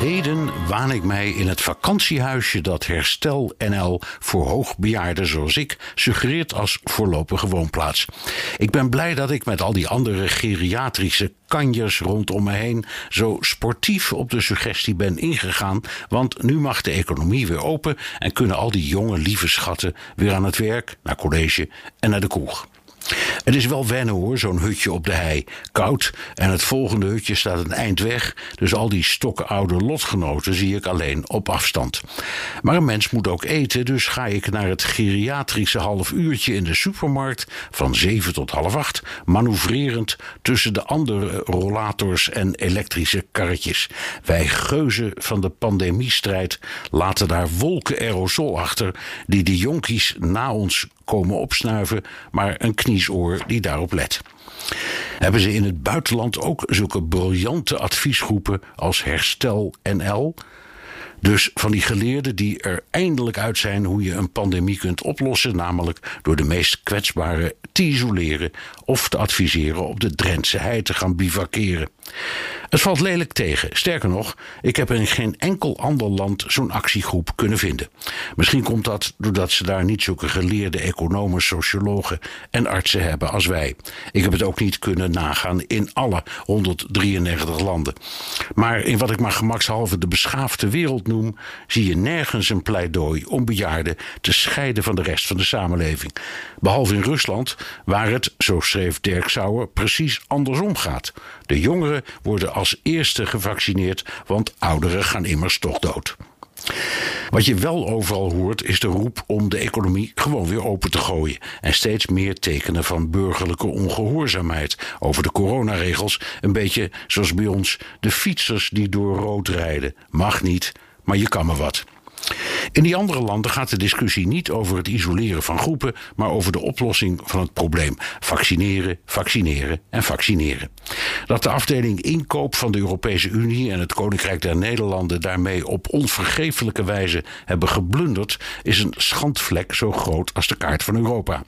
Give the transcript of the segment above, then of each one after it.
Heden waan ik mij in het vakantiehuisje dat Herstel NL voor hoogbejaarden zoals ik suggereert als voorlopige woonplaats. Ik ben blij dat ik met al die andere geriatrische kanjers rondom me heen zo sportief op de suggestie ben ingegaan, want nu mag de economie weer open en kunnen al die jonge lieve schatten weer aan het werk, naar college en naar de kroeg. Het is wel wennen hoor, zo'n hutje op de hei. Koud en het volgende hutje staat een eind weg, dus al die stokoude lotgenoten zie ik alleen op afstand. Maar een mens moet ook eten, dus ga ik naar het geriatrische half uurtje in de supermarkt van 7 tot half 8, manoeuvrerend tussen de andere rollators en elektrische karretjes. Wij geuzen van de pandemiestrijd laten daar wolken aerosol achter die de jonkies na ons komen opsnuiven, maar een kniesoor die daarop let. Hebben ze in het buitenland ook zulke briljante adviesgroepen als Herstel NL? Dus van die geleerden die er eindelijk uit zijn hoe je een pandemie kunt oplossen, namelijk door de meest kwetsbaren te isoleren of te adviseren op de Drentse hei te gaan bivakeren. Het valt lelijk tegen. Sterker nog, ik heb in geen enkel ander land zo'n actiegroep kunnen vinden. Misschien komt dat doordat ze daar niet zulke geleerde economen, sociologen en artsen hebben als wij. Ik heb het ook niet kunnen nagaan in alle 193 landen. Maar in wat ik maar gemakshalve de beschaafde wereld zie je nergens een pleidooi om bejaarden te scheiden van de rest van de samenleving. Behalve in Rusland, waar het, zo schreef Dirk Sauer, precies andersom gaat. De jongeren worden als eerste gevaccineerd, want ouderen gaan immers toch dood. Wat je wel overal hoort is de roep om de economie gewoon weer open te gooien. En steeds meer tekenen van burgerlijke ongehoorzaamheid over de coronaregels. Een beetje zoals bij ons de fietsers die door rood rijden. Mag niet, maar je kan me wat. In die andere landen gaat de discussie niet over het isoleren van groepen, maar over de oplossing van het probleem: vaccineren, vaccineren en vaccineren. Dat de afdeling inkoop van de Europese Unie en het Koninkrijk der Nederlanden daarmee op onvergeeflijke wijze hebben geblunderd, is een schandvlek zo groot als de kaart van Europa.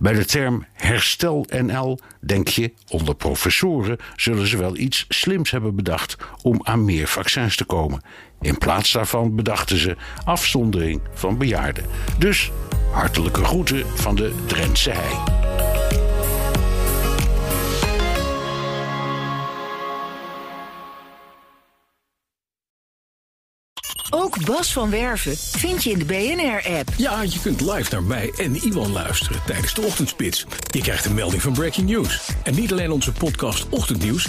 Bij de term herstel NL denk je, onder professoren zullen ze wel iets slims hebben bedacht om aan meer vaccins te komen. In plaats daarvan bedachten ze afzondering van bejaarden. Dus hartelijke groeten van de Drentse hei. Ook Bas van Werven vind je in de BNR-app. Ja, je kunt live naar mij en Iwan luisteren tijdens de ochtendspits. Je krijgt een melding van Breaking News. En niet alleen onze podcast Ochtendnieuws,